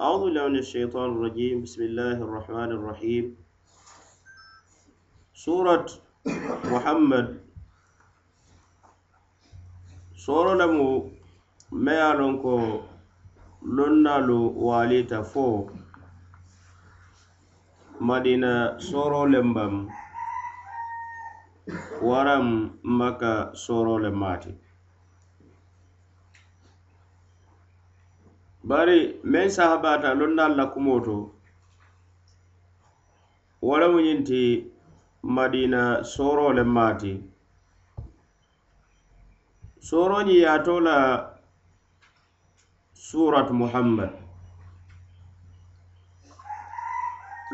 أعوذ بالله من الشيطان الرجيم. بسم الله الرحمن الرحيم. سورة محمد. سورة لمو ميالونكو لنالو واليتا فو. مدينة سورة لمبم. ورم مكة سورة لماتي. Bari meŋ sahabata lonnaalu la kumoo to wo lemu ñiŋ ti madina sooroo le maati sooroo ñiŋ ye a to la suratu muhammad.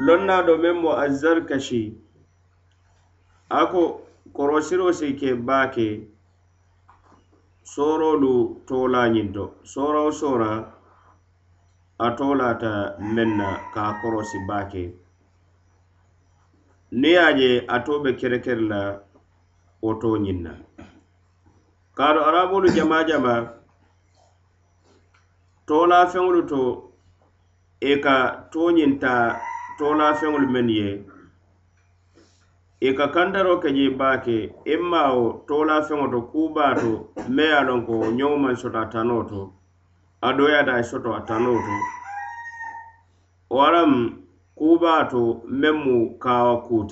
Lonnaa do meŋ mo azzarkashi a ko korosiroo si ke baake sooroolu toolaa ñiŋ to soora wo ato lata meŋ na ka a korosi baake. Niŋ ye a je ato be kerekere la wo to ñiŋ na kaatu arabolu jama jama tola feŋolu to i ka to ñiŋ taa toola feŋolu mennu ye i ka kandaro ke je baake i maawo toola feŋo to kuu to me ye a loŋ ko ñoŋo maŋ soto a tanoo to a doyaata a soto a tanoo to. waraŋ kuubaa to meŋ mu kaawa kuu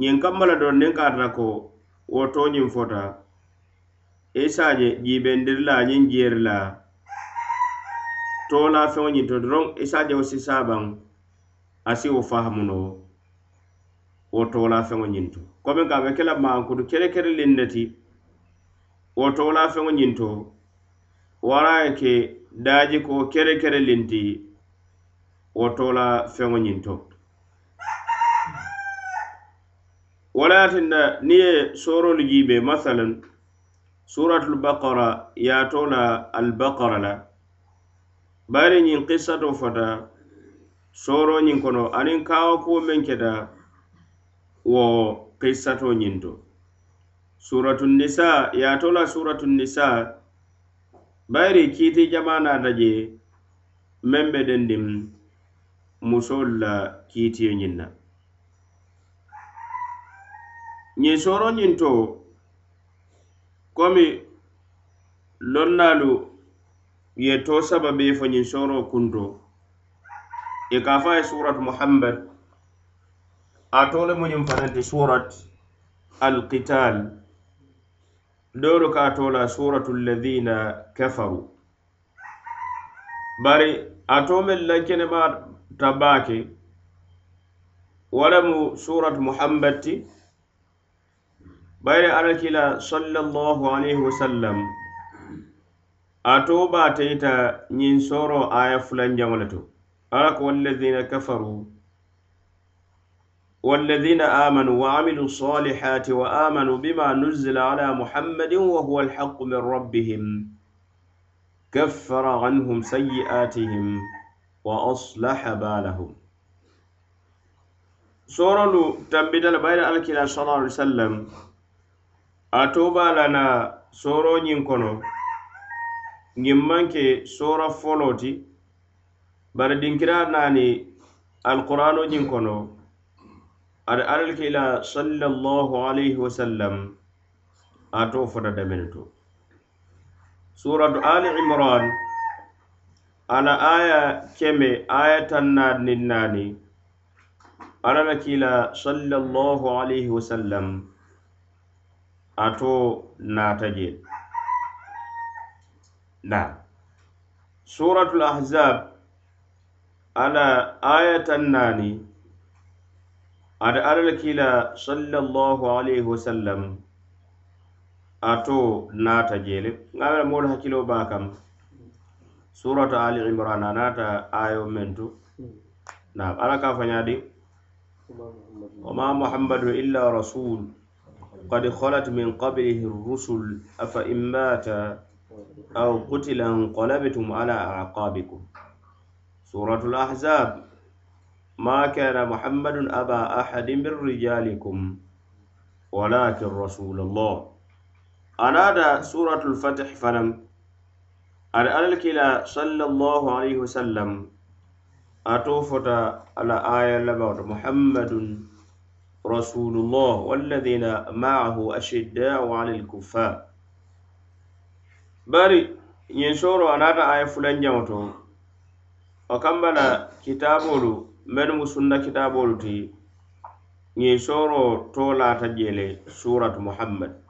ñiŋ kanma la doroŋ niŋ ka tara ko wo tooñiŋ fota. I se a je jiibendiri la ñiŋ jeeri la toolaa feŋo ñiŋ to doroŋ i se a je wo sisaa baŋ a si wo fahamu no wo toolaa feŋo ñiŋ to komi ka a be ke la maankutu kerekereliŋ ne ti wo toolaa feŋo ñiŋ to wara ye ke daajikoo kerekereliŋ ti wo tola feŋo ñiŋ to. Wo le niŋ ye soorolu jiibe masalan suratul bakara ye to la albakara la bari ñiŋ kissato fota sooro ñiŋ kono aniŋ kaawo kuwo meŋ keta wo kissato ñiŋ to. Suratun nisa ye to la suratu nisa bayiri kiiti jamana daje meŋ be dendim musol la kiitiyo ñiŋ na ñiŋ sooro ñiŋ to komi lonnaalu ye to sababee fo ñiŋ sooro kunto i ka fo a ye suratu muhammad a tole mu ñiŋ fananti surat alqital doolu ka a tola suratu alladina kafaru. Bari a to meŋ la kenema ta baake wo lemu suratu muhammad ti bayiri alakila sallallahu alayhi wasallam a to baatayita ñiŋ sooro aya fulanjaŋo le to ala kafaru والذين آمنوا وعملوا الصالحات وآمنوا بما نزل على محمد وهو الحق من ربهم كفر عنهم سيئاتهم وأصلح باله sorolu tambitala bayira alakila sallallahu alaihi wasallam a toba lana soro ñin kono sora folo ti bari dinkira naani alqur'ano ñin kono ada alakila sallallahu alaihi wasallam a to fota suratu ali imran ala aya keme aya tan naati niŋ naani alla la kiila sallallahu alayhi wasallam ato naata je. Na. Suratul ahzab ala aya tan naani ada alla la kiila sallallahu alayhi wasallam ato naata je. Le ŋa moolu hakkiloo baa kam. Suratu ali imran a nata ayo mentu na ala ka fañadi wama muhammadu illa rasul khalat min qablihi rusul afa in mata aw qutila انقلبتم على أعقابكم سورة الأحزاب ما كان محمد أبا أحد من رجالكم ولكن رسول الله أنادى سورة الفتح فلم ada alal kila sallallahu alaihi wasallam ato fota ala aya labato muhammadun rasulullah walladhina ma'ahu ashidda'u 'alal kuffar bari ñiŋ soro anata aya fulanjaŋo to o kambala kitabolu mennu mu sunna kitabolu ti ñiŋ soro to lata jele suratu muhammad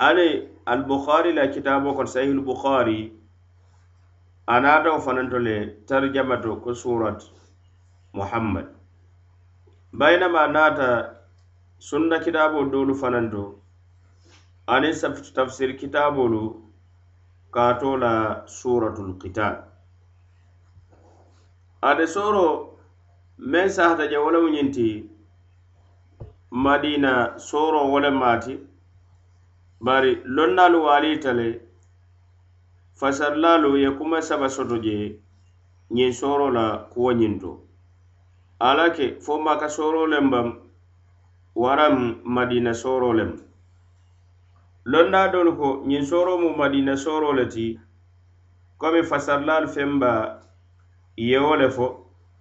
ali albukhari la kitabo kono sahihul bukhari anatawo fananto le tarjamato ko surat muhammad. Baynama naata sunna kitabo dolu fananto ani tafsir kitabolu kato la suratul qital. Ate soro men sahata je wolemu ñinti madina soro wole maati bari lonnaalu waalita le fasarilaalu ye kuma saba soto je ñiŋ sooro la kuwo ñiŋ to. Ala ke fo maka sooro lem bam waram madina sooro lem lonna dolu ko ñiŋ sooro mu madina sooro le ti komi fasarilaalu femba yewo le fo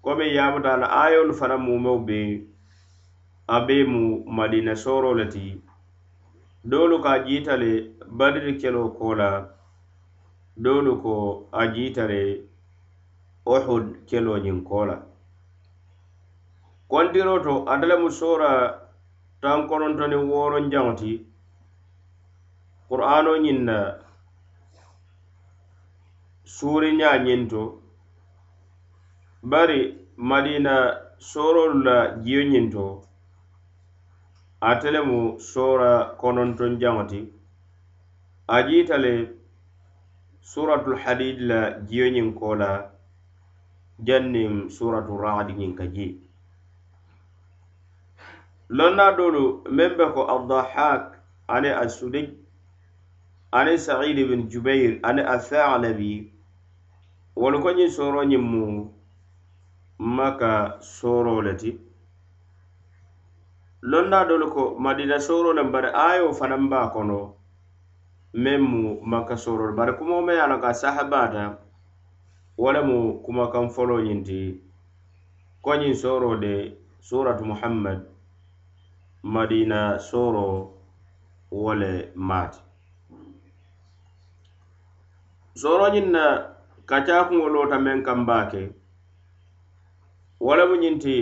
komi yaabuta la ayolu fana mumeo be a be mu madina sooro le ti. Doolu ka jiita le badiri kelo ko la doolu ko a jiita le ohud kelo ñiŋ ko la kontiro to ate le mu sora tankorontoni woronjaŋo ti qur'ano ñiŋ na suuriña ñiŋ to bari madina sorolu la jiyo ñiŋ to ate lemu sora kononton jaŋo ti a jiita le suratul hadid la jiyo ñiŋ ko la janniŋ suratu radi ñiŋ ka jee lonna doolu meŋ be ko addahak ane assudij ani sa'id ibn jubair ani athalabi wolu ko ñiŋ sooro ñiŋ mu maka sooro le ti londa dolu ko madina sooro le bari ayo fanaŋ ba kono meŋ mu makka sooro le bari kumoo me ye a loŋ ko a wo le mu kumakaŋ foloo ñiŋ ti ko ñiŋ sooroo de suratu muhammad madina sooroo wo le maati. Sooroñiŋ na kacakuŋo loota meŋ kaŋ baa ke wo lemu ñiŋ ti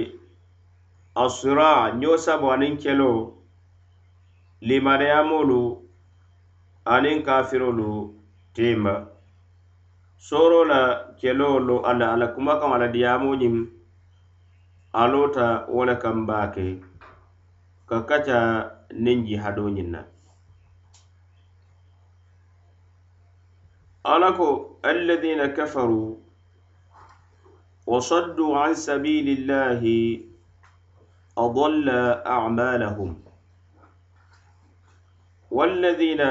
asura ňeo sabo aniŋ kelo. Limaniyamolu aniŋ kafirolu tiima soro la kelo lo ala ala kumakaŋo ala diyamo ñiŋ a loota wo le kaŋ baake ka kaca niŋ jihado ñiŋ na ala ko alladina kafaru wa saddu an sabilillahi أضل أعمالهم. والذين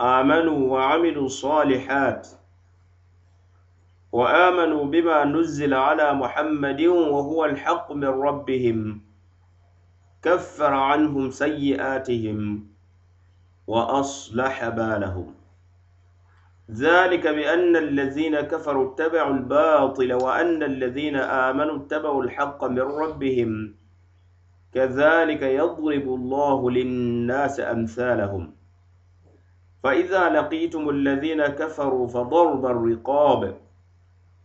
آمنوا وعملوا الصالحات وآمنوا بما نزل على محمد وهو الحق من ربهم كفر عنهم سيئاتهم وأصلح بالهم. ذلك بأن الذين كفروا اتبعوا الباطل وأن الذين آمنوا اتبعوا الحق من ربهم كذلك يضرب الله للناس أمثالهم. فإذا لقيتم الذين كفروا فضرب الرقاب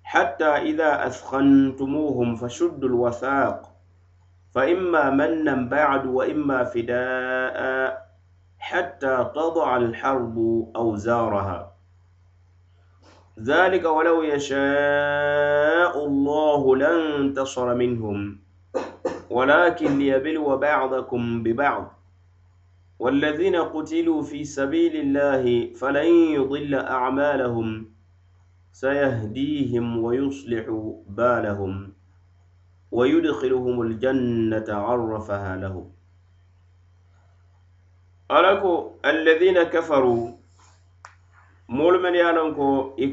حتى إذا أثخنتموهم فشدوا الوثاق. فإما منا بعد وإما فداء حتى تضع الحرب أوزارها. ذلك ولو يشاء الله لانتصر منهم. ولكن ليبلو بعضكم ببعض. والذين قتلوا في سبيل الله فلن يضل أعمالهم سيهديهم ويصلح بالهم ويدخلهم الجنة عرفها لهم. ألكو الذين كفروا moolu men ye a loŋ ko i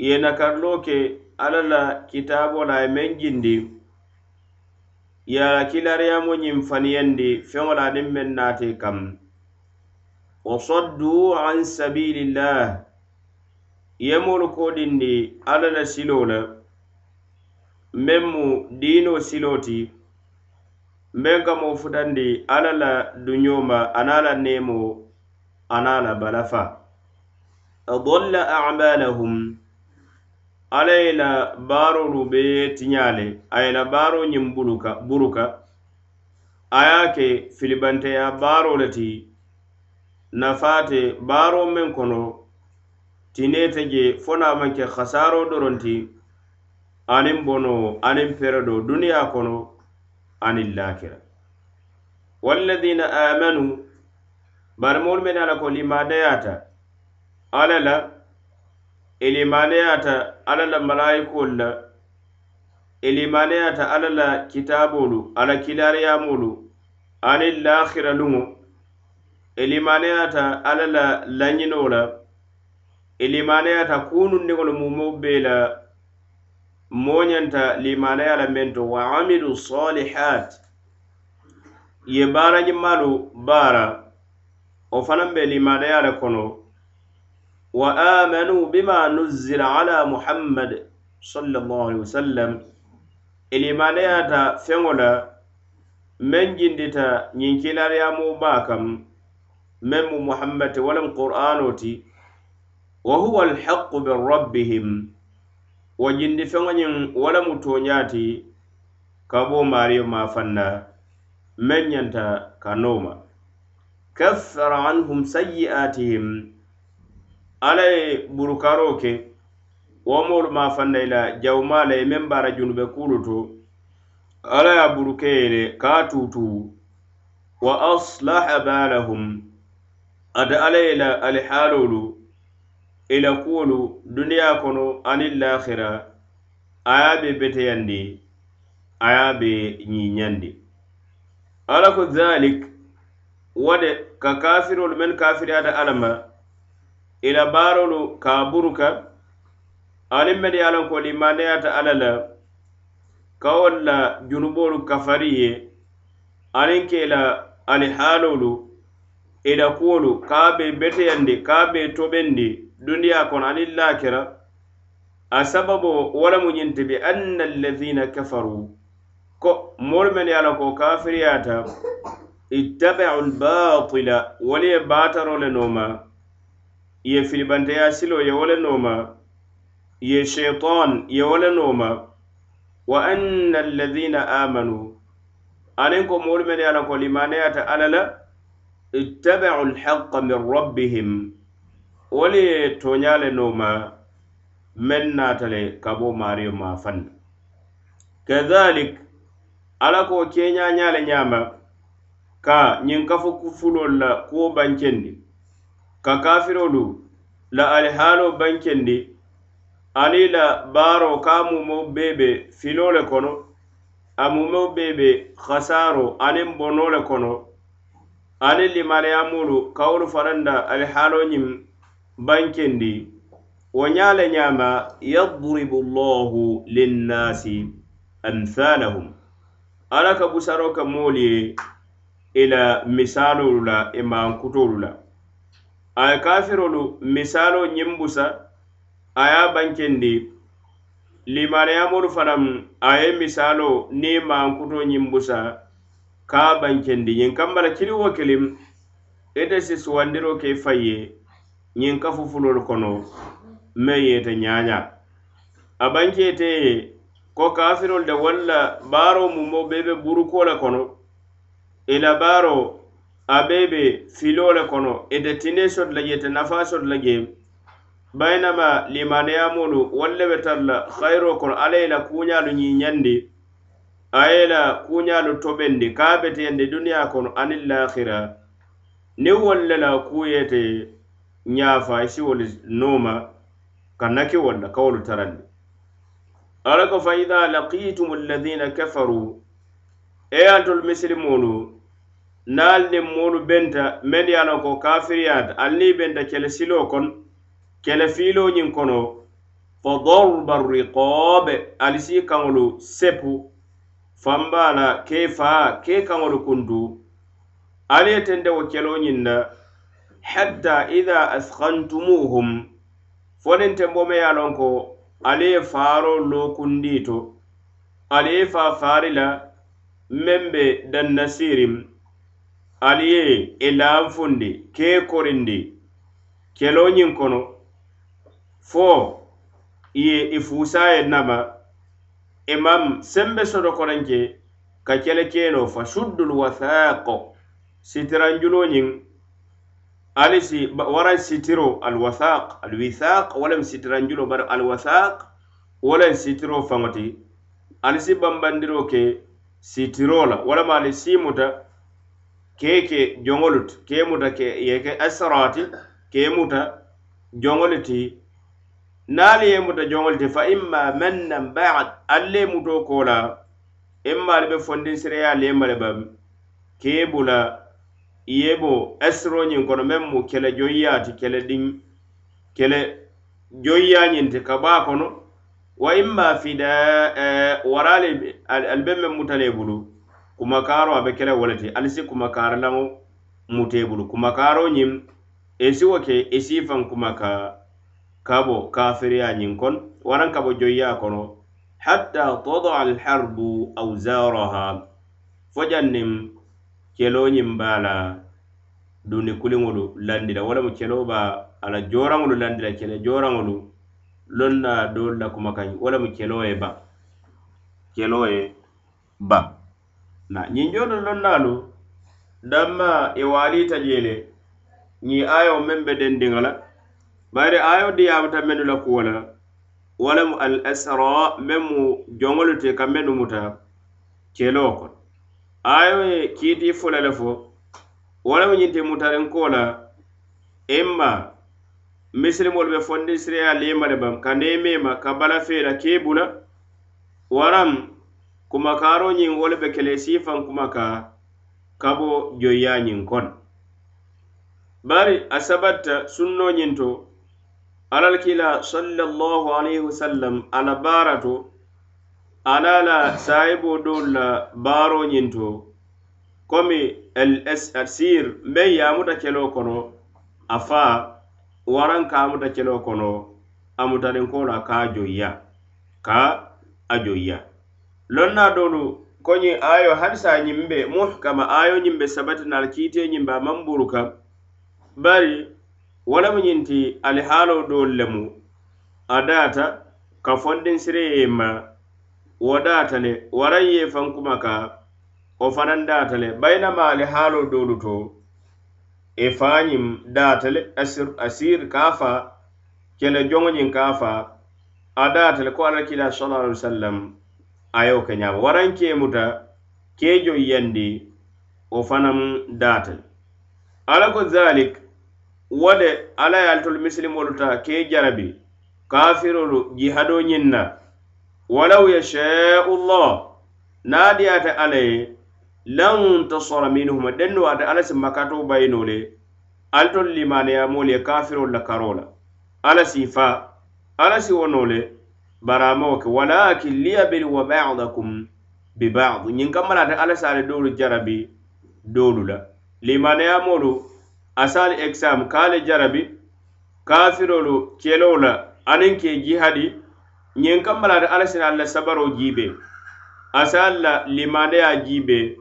ye nakarilo ke alla la kitaabo la a ye meŋ jindi ye a la kilariyamo ñiŋ faniyandi feŋo la aniŋ meŋ naati kam. Wa saddu an sabilillah. Ye moolu kodindi alla la silo la meŋ mu diino silo ti meŋ ka moo futandi alla la duño ma ana la neemo ana la balafa. Adalla amalahum. alla ye la baarolu be tiña le a ye la baaro ñiŋ buruka, buruka a ye a ke filibanteya baaro le ti nafaate baaro meŋ kono tine te je fo na maŋ ke hasaaro doronti aniŋ bono aniŋ peredo duniya kono aniŋ lakira walladina amanu bari moolu mene ala ko limadayata ala la ilimaneyata ala la malayikolu la ilimaneyata ala la kitaabolu ala kilariyamolu aniŋ lahiraluŋo ilimaneyata ala la lañinoo la ilimaneyata kunun niŋolu mumoo bee la moñanta limaneya la meŋ to wa amilu salihat ye baarañimmaalu baara o fanaŋ be limaneya le kono وآمنوا بما نزل على محمد صلى الله عليه وسلم. الإيمان ياتا فنولا من جندتا ينكلار يا مباكم من محمد ولم قرآنوتي وهو الحق من ربهم. وجند فنولا ولم تونياتي كابو ماريو ما فنا من ينتا كنوما كفر عنهم سيئاتهم. alla ye burukaro ke wo moolu maafaŋ na i la jawumaa la ye meŋ baara junube kuulu to alla ye a buruke ye le ka tutu wa aslaha baalahum ate alla ye la alihaalolu i la kuwolu duniyaa kono aniŋ lahira a ye be beteyandi a ye be ñiñandi alla ko dhalik wo de ka kafirolu meŋ kafiriyata alla ma i la baarolu ka buruka aniŋ meŋ ye a loŋ ko limandeyata alla la ka wo la junuboolu kafari ye aniŋ ke la alihaalolu i la kuwolu ka a be beteyandi ka a be tobendi duniya kono aniŋ laakira. A sababo wo le mu ñiŋ ti bi anna allazina kafaru ko moolu men ye a loŋ ko kafiriyata ittabau lbatila wolu ye baataro le nooma ye filibanteya silo ye wo le nooma ye sheitan ye wo le nooma wa anna alladina amanu aniŋ ko moolu mene ye a la ko limaneyata alla la ittabau lhaqa min rabbihim wo le ye tooña le nooma meŋ naata le ka bo maariyo maa fanna kadhalik ala ko keñaña le ñaama ka ñiŋ kafo kufulol la kuwo bankendi. ka kafirolu la alihaalo bankendi ani la baaro ka mumo bee filo le kono a mumo bee hasaro hasaaro aniŋ bono le kono ani limaneyamolu kawolu fananda faranda alihaalo ñiŋ bankendi. Wo ñaa le ñaama yadribu llahu linnasi amthalahum. Ala ka busaro ka moolu ye ila misalolu la imankutolu la a ye kafirolu misalo ñiŋ busa a ye a bankendi limaniyamolu fanaŋ a ye misalo niŋ mankuto ñiŋ busa ka a bankendi. Ñiŋ kambala kili wo kiliŋ ite si suwandiro ke fay ye ñiŋ kafu fulolu kono meŋ yete ñaña a bankete ye ko kafirolu de walla baaro mumo bee be buruko le kono ila baaro abe be filoo le kono ite tine soto la je ite nafa soto la je bayinama limaneyamolu wolu le be tara la hayiro kono alla ye la kuuñaalu ñiiñandi a ye la kuuñaalu tobendi ka a beteyendi duniyaa kono aniŋ lahira niŋ wolu la kuyete ye te ñaafa i si wolu nooma ka naki wolu la ka wolu tarandi. Ala ko fa ida laqitum alladina kafaru e antolu misilimolu naal niŋ moolu benta men ye a loŋ ko kafiriyaata ali niŋ benta kele siloo kono kele fiiloo ñiŋ kono fa darba riqobe ali si kaŋolu sepu famba la ke faa ke kaŋolu kuntu ali ye tente wo keloo ñiŋ na hatta ida askantumuhum fo tembo tenbo me ye a loŋ ko ali ye faaroo lookundi to ali ye faa faari la meŋ be dannasirim ali ye i e laanfundi kee korindi keloñiŋ kono. Fo i ye i e fuusa ye nama e i maŋ sembe soto korenke ka kele keno fa suddul wathaqo sitiranjuloñiŋ ali si waran sitiro alwathaq alwithaq walaŋ sitiranjulo bari alwathaq walaŋ sitiro faŋo ti ali si bambandiro ke sitiro la walama ali simuta keke joŋolu ti ke muta ke ye ke asrati ke muta joŋolu ti naali ye muta joŋolu ti fa imma mannan ba'd alle muto kola imma immaali be fondin sireya le male bam ke bula yebo bo asiroñiŋ kono meŋ mu kele joyiya ti kele diŋ kele joyiyañiŋ ti ka baa kono. Wa imma fida eh, waraali ali be meŋ muta le bulu kumakaaro a be ke le wo le ti ali si kumakaari laŋo mutee bulu kumakaaro ñiŋ e i wo ke esi si faŋ kuma ka kafiriya ñiŋ kono waraŋ kabo joyya kono. Hatta todaa alharbu auzaraha fo janniŋ keloo ñiŋ be la dundi kuliŋolu landi la wo lemu keloo be a la jooraŋolu landi la kele joraŋolu loŋ na doolu la kumakaŋ. Wo lemu keloo ye ba. Kelo ye ba. na ñiŋ joolu loŋ naalu danma i e waalita jee le ñiŋ ayo meŋ be dendiŋa la bari ayo diyaamuta mennu la kuwo la wo lemu al asra meŋ mu joŋolu te ka mennu muta keloo kono ayo ye kiiti fula le fo wo lemu ñiŋ ti mutarinko la imma misilimolu be fondi siriya leema le baŋ ka neemeema ka bala la kee bula. Waraŋ kumakaaro ñiŋ wo le be kele siifaŋ kuma ka ka bo joyiya ñiŋ kono bari a sabatta sunno ñiŋ to alal kila sallallahu alayhi wasallam ala baara to ala la sahibo doolu la baaro ñiŋ to komi el asir mbe yamuta keloo kono a faa waraŋ ka amuta keloo kono amutaninkoo la ka a joyya ka a joyiya loŋ na doolu ko ñiŋ ayo hadisa ñiŋ be muhkama ayo ñiŋ be sabatina ala kiite ñiŋ be a maŋ buruka bari wo lemu ñiŋ ti alihaalo doolu lemu. A daata ka fondinsireye ma wo daata le waraŋ ye faŋ kuma ka wo fanaŋ daata le. Bayinama ali haalo doolu to i faañiŋ daata le asir ka fa kele joŋo ñiŋ ka fa a daata le ko alla kila sallallahu alaihi wasallam. A ye ke ñaama waraŋ ke muta ke joyyandi wo fanaŋ daata le alla ko zalik wo de alla ye alitolu misilimolu ta ke jarabi kafirolu jihado ñiŋ na walaw yashau llah naadiyata alla ye lan tasara minhum denno ate alla si makato bayino le ali tolu limaneyamolu ye kafirolu la karo la alla si fa si wono le baramoo ke walakin liyabluwa badakum bibad ñiŋ ñiŋ kammalate alla se ale doolu jarabi doolu la. Limanayamolu asali exam kaale jarabi kafirolu keloo la aniŋ ke jihadi ñiŋ kammalate alla sina alla sabaro jiibe. Asa alla limaneya jiibe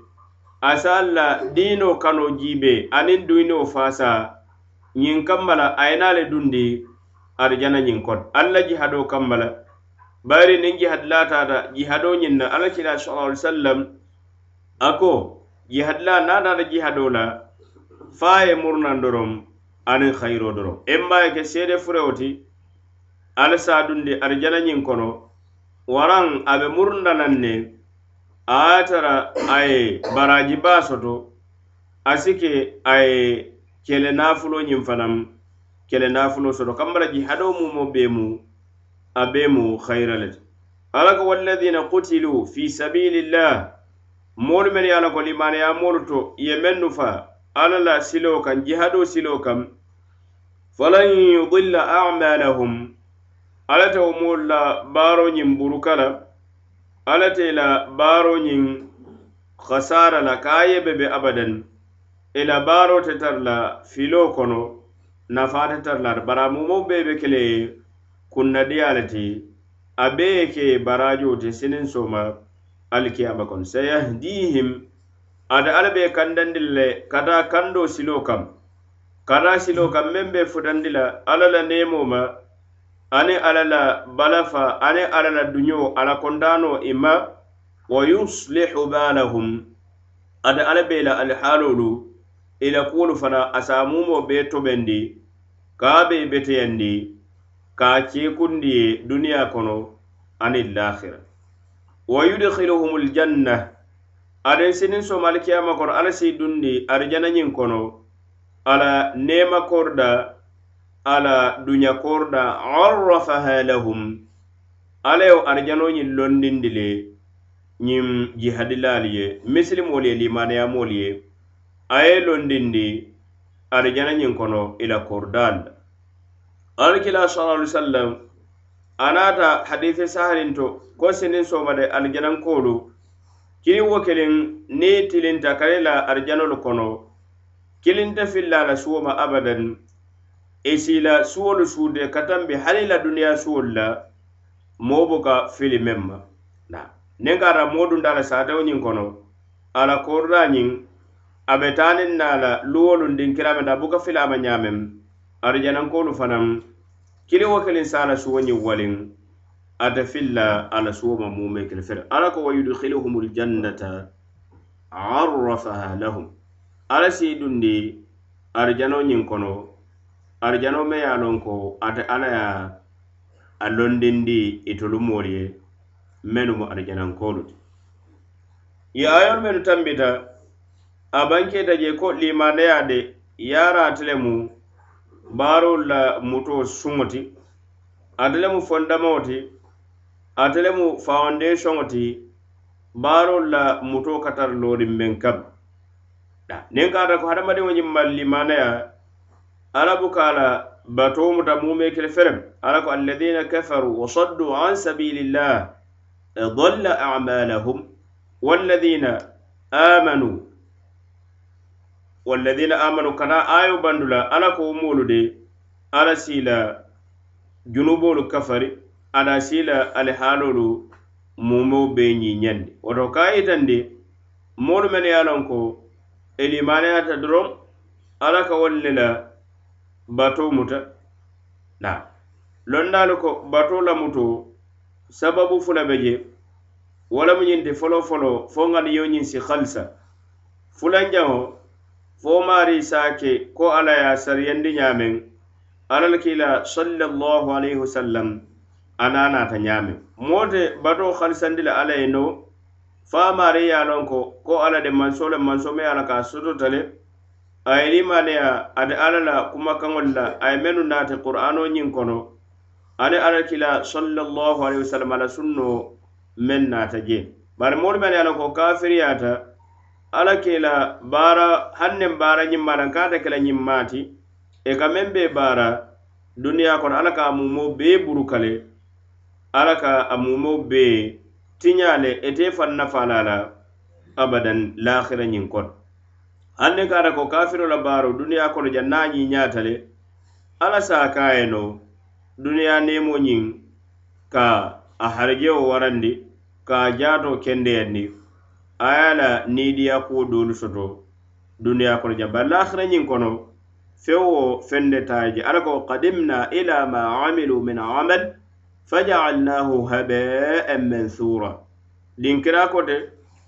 asa alla diino kano jiibe aniŋ duyinoo faasa ñiŋ kamma la a ye naa le dundi arijana ñiŋ kono alla jihado kamma la bari niŋ jihadi laataata jihado ñiŋ na. Alla kila sala ali sallam a ko jihadi la niŋ a taata la fa a ye murunaŋ doroŋ aniŋ hayiroo doroŋ emma ye ke seede furewo ti ali se a arijana ñiŋ kono waraŋ a be murunda ne a ye tara a ye baraji baa soto a si ke a ye kele naafuloo ñiŋ fanaŋ kele naafuloo soto. Kambala jihadoo mumo be mu a be mu hayira le ti alla ko walladina kutilu fi sabilillah moolu men ye a la ko limaneya moolu to ye mennu fa alla la silo kaŋ jihado silo kaŋ falan yudilla amalahum alla te wo moolu la baaro ñiŋ buruka la alla te la baaro ñiŋ khasara la ka a yebe be be abadan i la baaro te tara la filoo kono nafaa te tara la bari a mumoo bee be kele ye kunna le ti a bee ke barajo ti sinin sooma alikiyama kono sayahdihim ada ala be kandandi le kata kando silo kam. Kata silo kam meŋ be futandi la alla la nemo ma ani alla la balafa ani alla la duño ala kondano ima wa yuslihu balahum ada ala be la alihaalolu ila kuolu fana a saamumo be tobendi kaa be beteyandi ka ceekundi ye duniya kono ani lahira wa yudkhiluhum aljanna aden sinin somali kiyama kono ala si dundi arijanañiŋ kono ala nema korda ala dunya korda arrafaha lahum. Ala yo arijanoñiŋ londindi le ñiŋ jihadilal ye misilimoolu ye limanayamoolu ye a ye londindi arijanañiŋ kono ila kordal la alkila sallallahu alaihi wasallam anata hadithi sahalin to ko sinin somade aljanan kolu kiri wo kelin ni tilinta kare la arjanolu kono kilinta filla la suwo abadan isi la suwolu suude katambi hali la duniya suwolu la moo buka fili meŋ ma na niŋ ka ata moo dunta la saatewo ñiŋ kono ala korda ñiŋ a be taaniŋ na la luwolundiŋ kirameta buka filama ñaameŋ arijanankolu fanaŋ kili wo kiliŋ sa a la suwo ñiŋ waliŋ ate filla ala la suwo ma mume kele fere. Ala ko wa yudkhiluhumul jannata arrafaha lahum. Ala si dundi arijano ñiŋ kono arijano me ye a loŋ ko ate ala ye a londindi itolu moolu ye mennu mu arijanankolu ti. Ye ayolu mennu tambita a banketa je ko limaneya de yara ate mu baarolu la muto suŋo ti ate lemu fondamaŋo ti ate lemu fawandesoŋo ti baarolu la muto ka tara looriŋ meŋ kabi niŋ ka ko hadamadiŋo ñiŋ mallimanaya alla buka a la batoo muta mume kele ferem. Alla ko alladina kafaru wa saddu an sabilillah dalla amalahum walladina amanu walladina amanu kana ayo bandula ala ko moolu de ala sila junubolu kafari ala sila alihaalolu mumo be ñiñandi woto ka yitandi moolu men ye lon ko elimaneyata doron ala ka wolle la bato muta na londaalu ko bato la muto sababu fula be je wala mu ñinti folo folo fo ŋani yo ñin si halisa fulanjaŋo fo maari saake ko ala ye sariyandi ñaameŋ alla le kila sallallahu alayhi wasallam e a naanaata ñaameŋ moo te batoo halisandi le alla ye no fo maari ye a loŋ ko ko alla de manso le manso me ye a la ka sotota le a ye limaneya ate alla la kumakaŋol la a ye mennu naate qur'ano ñiŋ kono. Ani alla kila sallallahu alayhi wasallam ala sunno meŋ naata je. Bari moolu meŋ ye a loŋ ko kafiriyaata alla ke la baara haŋ baara ñimmaatan kaata ke la ñimmaati e ka meŋ be e baara duniyaa kono alla ka a mumoo bee burukale alla ka a mumo bee tiñaa le ete fan nafaa la abadan lahira ñiŋ kono haŋ ne ko kafiro la baaro duniyaa kono jaŋ niŋ a ñiiñaata le alla sa kaye no duniyaa neemo ñiŋ ka a harijewo warandi ka a jaatoo kendeyandi a ye la niidiya kuo doolu soto duniya kono jaŋ bari lahara ñiŋ kono feŋ wo feŋ de taa je alla ko qadimna ila ma amilu min amal fajalnahu haba'an mansura linkira kote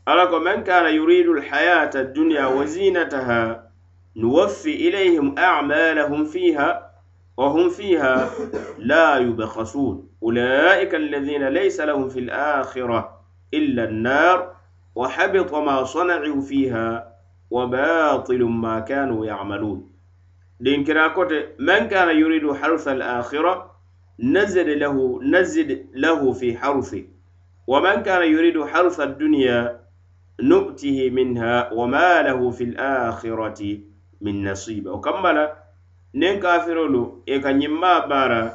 alla ko man kana yuridu alhayata adduniya wa zinataha nuwaffi ilayhim amalahum fiha وهم فيها لا يبخسون أولئك الذين ليس لهم في الآخرة إلا النار وحبط ما صنعوا فيها وباطل ما كانوا يعملون. لنكرا كوتي من كان يريد حرث الآخرة نزد له نزد له في حرثه. ومن كان يريد حرث الدنيا نؤته منها وما له في الآخرة من نصيب. وكمل نين كافرولو إيكا نيما بارا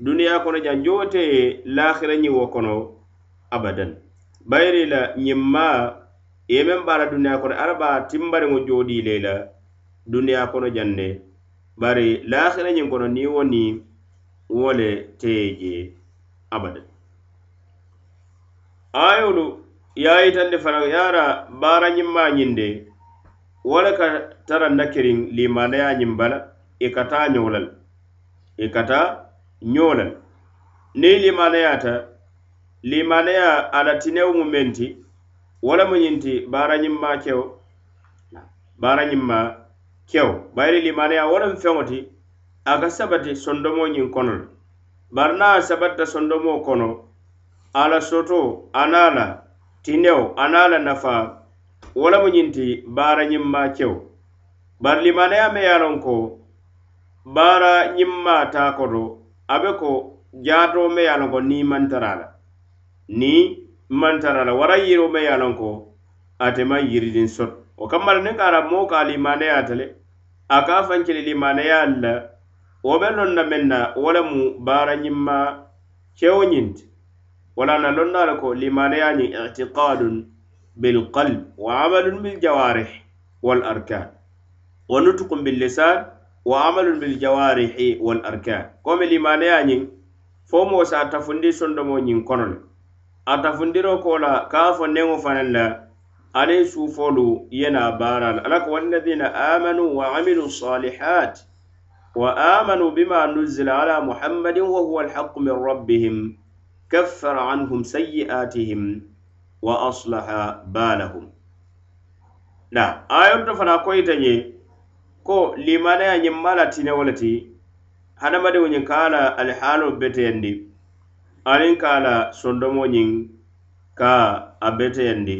دنيا كونو جان جوتي الآخرة ني وكونو أبدا. bayiri la ñimma maa i ye meŋ baara duniyaa kono ala be a timbariŋo joodii le la duniyaa kono jaŋ bari laahira ñiŋ kono niŋ wo niŋ wo le te ye jee abada ayolu ye a yitandi fanaŋ ye ara baara ñimma ñiŋ de wo le ka tara nakiriŋ limanaya ñiŋ bala i ka taa ñoo la le i ka taa ñoo la le niŋ limanayata limaneya a la tinewo mu meŋ ti wo lemu ñiŋ ti baarañinma kewo baarañinma kewo bayiri limaneya wo lemu feŋo ti a ka sabati sondomo ñiŋ kono le bari niŋ a sabatita sondomo kono a la soto a niŋ la tinewo a niŋ la nafaa wo lemu ñiŋ ti baarañinma kewo bari limaneya me ye a loŋ ko baara ñimma taa koto a be ko jaato me ye a loŋ ko niŋ i la niŋ mantara la wara yiro me ye a loŋ ko ate maŋ yiridin soto wo kamma la niŋ ka a la moo ka a limaneyaata le a ka a fankili limaneyaalu la wo be loŋ na meŋ na wo le mu baara ñimma kewo ñinti wala na loŋ na le ko limaneya ñiŋ itiqadun bilqalb wa amalun biljawarih wal arkan. Wa nutukun billisan wa amalun biljawarihi wal arkan. Komi limaneya ñiŋ fo moo sa tafundi sondomo ñiŋ kono le. a tafundiro ko la ka fo neŋo fanaŋ la ala ye yena ye baara la. Ala ko walladina amanu wa amilu salihat wa amanu bima nuzila ala muhammadin wa huwa alhaqu min rabbihim kaffara anhum sayyi'atihim wa aslaha balahum. Na ayolto fana koyita ñe ko limanaya ñiŋ ma la tinewo le ti hadamadiŋo ñiŋ ka la alihaaloo beteyandi aniŋ ka a la sondomoñiŋ ka a beteyandi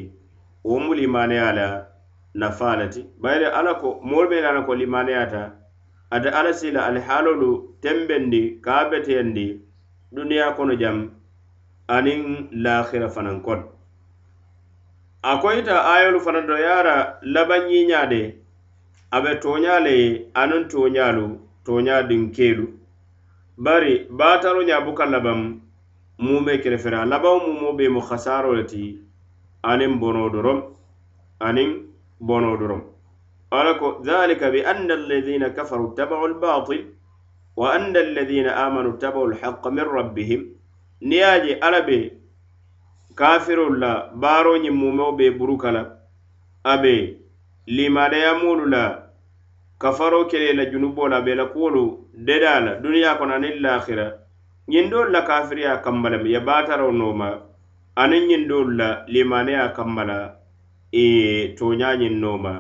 wo mu limaneya la nafaa le ti bayiri ala ko moolu be lana ko limaneyata ate ala si la alihaalolu tembendi ka a beteyandi duniya kono jam aniŋ lahira fanaŋ kono a ko ita ayolu fana do yara labanñiña de a be toña le ye aniŋ toñalu toña diŋ keelu. Bari baataro ña buka labaŋ mu be kerefere a labaŋo mumo be mu hasaro le ti aniŋ bono dorom aniŋ bono dorom ala ko dhalika bi anna alladhina kafaru tabau albatil wa anna alladhina amanu tabau alhaqa min rabbihim. Niŋ ye je ala be kafirol la baaro ñiŋ mumeo be buruka la a be limanayamolu la kafaro kele la junubo la be la kuwolu deda la duniya kono aniŋ lahira. ñiŋ doolu la kafiriya kamma lemu ye baataraw nooma aniŋ ñiŋ doolu la limaneya kamma la e tooñaa nooma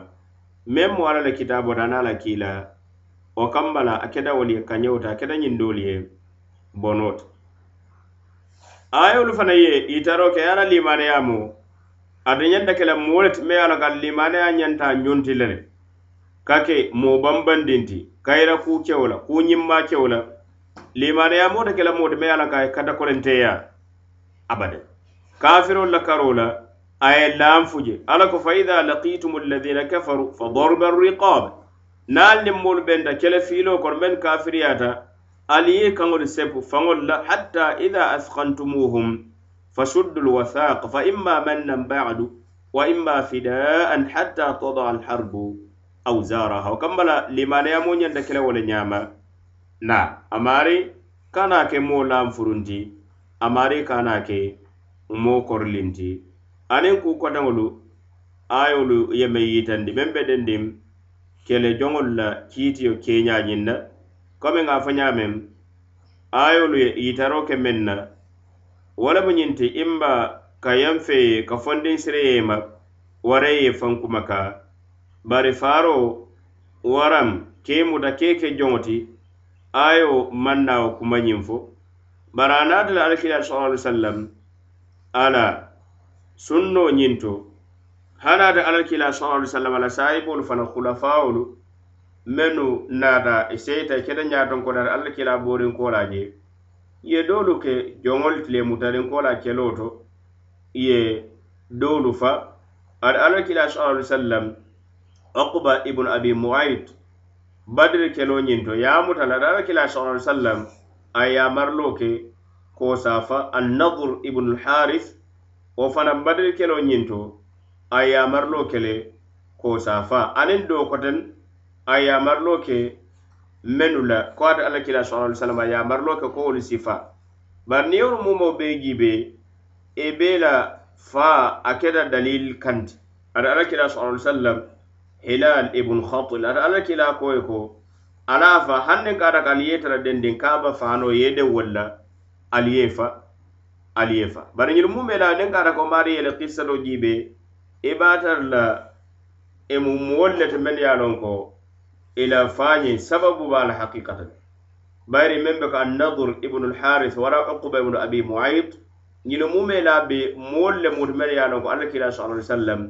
meŋ mu alla la kitaabo da ana la kii la wo kamma la a keta wolu ye kañewo to a keta ñiŋ doolu ye bonoo to ayolu fana ye itaro ke ye alla limaneya mu. Ate ñanta ke la moo le ti me ye a la ka limaneya ñanta ñonti le ne ka ke moo bambandinti kayira kuu kewo la kuu ñimma kewo la limaneya moo te kela la moo ti me ye a la ka katakolenteya abada kafirol la karo la a ye laan fuje alla ko fa ida laqitum alladina kafaru fa darba riqab. Naal niŋ moolu benta kele fiiloo kono men kafiriyata ali ye kaŋolu sepu faŋol la hatta ida askantumuhum فشدوا الوثاق فإما imma بعد وإما فداء حتى تضع الحرب أوزارها وكمل لما نيامون يندكلا ولا نياما na amari kana ke mo lam furunti amari kana ke mo korlinti aniŋ ku kotaŋolu ayolu yeme yitandi meŋ be dendim kele joŋolu la kiitiyo keñañiŋ na komiŋ a fo ñameŋ ayolu ye yitaro ke meŋ na wo lemu ñiŋ ti imba ka yaŋ fe ye ka fondiŋ sire ye ma wara ye fankuma ka bari faaro waram ke muta ke ke joŋo ti ayo maŋ nawo kuma ñiŋ fo. Bari a naata la alakila sallallahu alaihi wasallam ala sunno ñiŋ to. Hanaata alakila sallallahu alaihi wasallam ala saayiboolu fana hulafaolu mennu naata e seyita keta ñaaton ko data alakila borinkola je. Ye doolu ke joŋolu tile mutarinkola keloo to ye doolu fa. Ada alakila sallallahu alaihi wasallam uqba ibnu abi muayit badiri keloo ñiŋ to ye la ala kila sala ali sallam a ye ke ko safa annadur ibnu haris wo fanaŋ badiri kelo ñinto a yamarlo kele ko safa aniŋ do koten a yamarlo ke mennu la ko ate alla kila sala ali sallam a yamarlo ke ko wolu sifa. Bari niŋ yolu mumoo bee jiibee e be la fa a keta dalil kanti. Ate alla kila sala ali sallam hilal ibn khatul ata alla kila koye ko ala fa hanne kata ka ali ye tara dendin kaba fano ye de walla ali ye fa ali ye fa bari ñilu mu mela nen kata ko maari yele kissato jibe i e batar la e emu moolu lete men ye lon ko ila fañi sababu ba la haqiqata. Bayri men be ko annadur ibnu lharis wara uquba ibnu abi muayid ñilu mu mela be moolu le mutu men ye lon ko alla kila sallallahu alaihi wasallam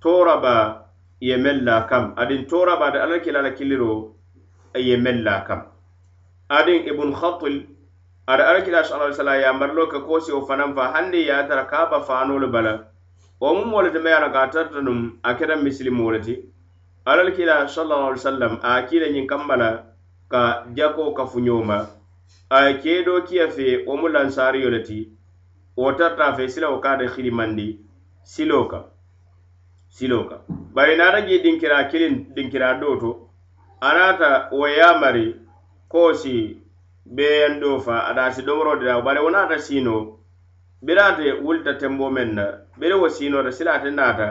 toraba ye meŋ la kam. Adiŋ toora baata alla kila la kiliro ye meŋ la kam. Adiŋ ibun khatil ada alla kila sallallahu alaihi wasallam yamarilo ka kosi o fanaŋ fa hande ye a tara ka ba faanolu bala. Wo mu mo le teme ye a la ka a tarta num a keta misilimo le ti alla kila sallallahu alaihi wasallam a kila nyin kambala ka jako ka funyoma. A kedo kiya fe o mu lansari yolati o tarta fe silawo ka ate hidimandi siloka. Siloka. bari naata je dinkira kilin dinkira doo to anata wo yamari ko si beyando fa ada si domoro dira bari wo naata siino birate wulta tembo men na bere wo siinota silate naata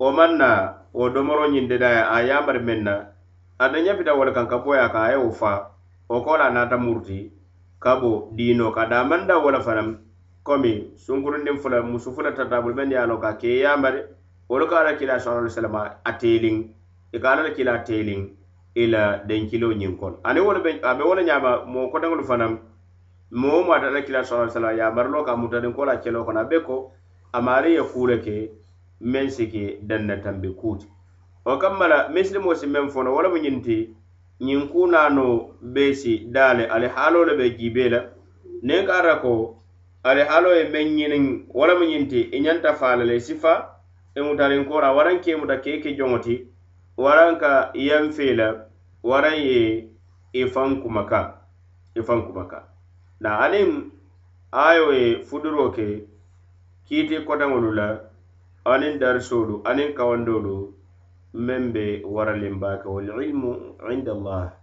wo maŋ na wo domoro ñindidaya a yamari men na ata ñafita wo le kaŋ ka boya ka a ye wo faa wo ko la naata muruti ka bo diino ka da maŋ da wo le fanaŋ komi sunkurundin fula musu fula tatabulu men ye a loŋ ka ke yamari wolu ka ala kila sallallahu alaihi wasallam a ateling i e ka ala kila ateling ila den kilo nyin kon. Ani wolu be abe wolu nyama mo ko dangul fanan mo mo ala kila sallallahu alaihi wasallam ya marlo ka mutaden ko la kelo kono be ko amari ya kule ke meŋ men sike danna tambe kuti o kammala misilimo si meŋ fono wo le mu ñinti ñiŋ kunano be si daale ali haalo le be jibe la niŋ ka ata ko ali haalo ye meŋ ñiniŋ wo le mu ñinti i e ñanta faala le sifa i mutariŋ kora waraŋ ke muta ke ke joŋo ti waraŋ ka yanfee la waraŋ ye e i faŋ kumaka i e faŋ kumaka na aniŋ ayo ye fuduro ke kiiti kotaŋolu la aniŋ darisolu aniŋ kawandolu meŋ be waralimba ke wal ilmu inda allah.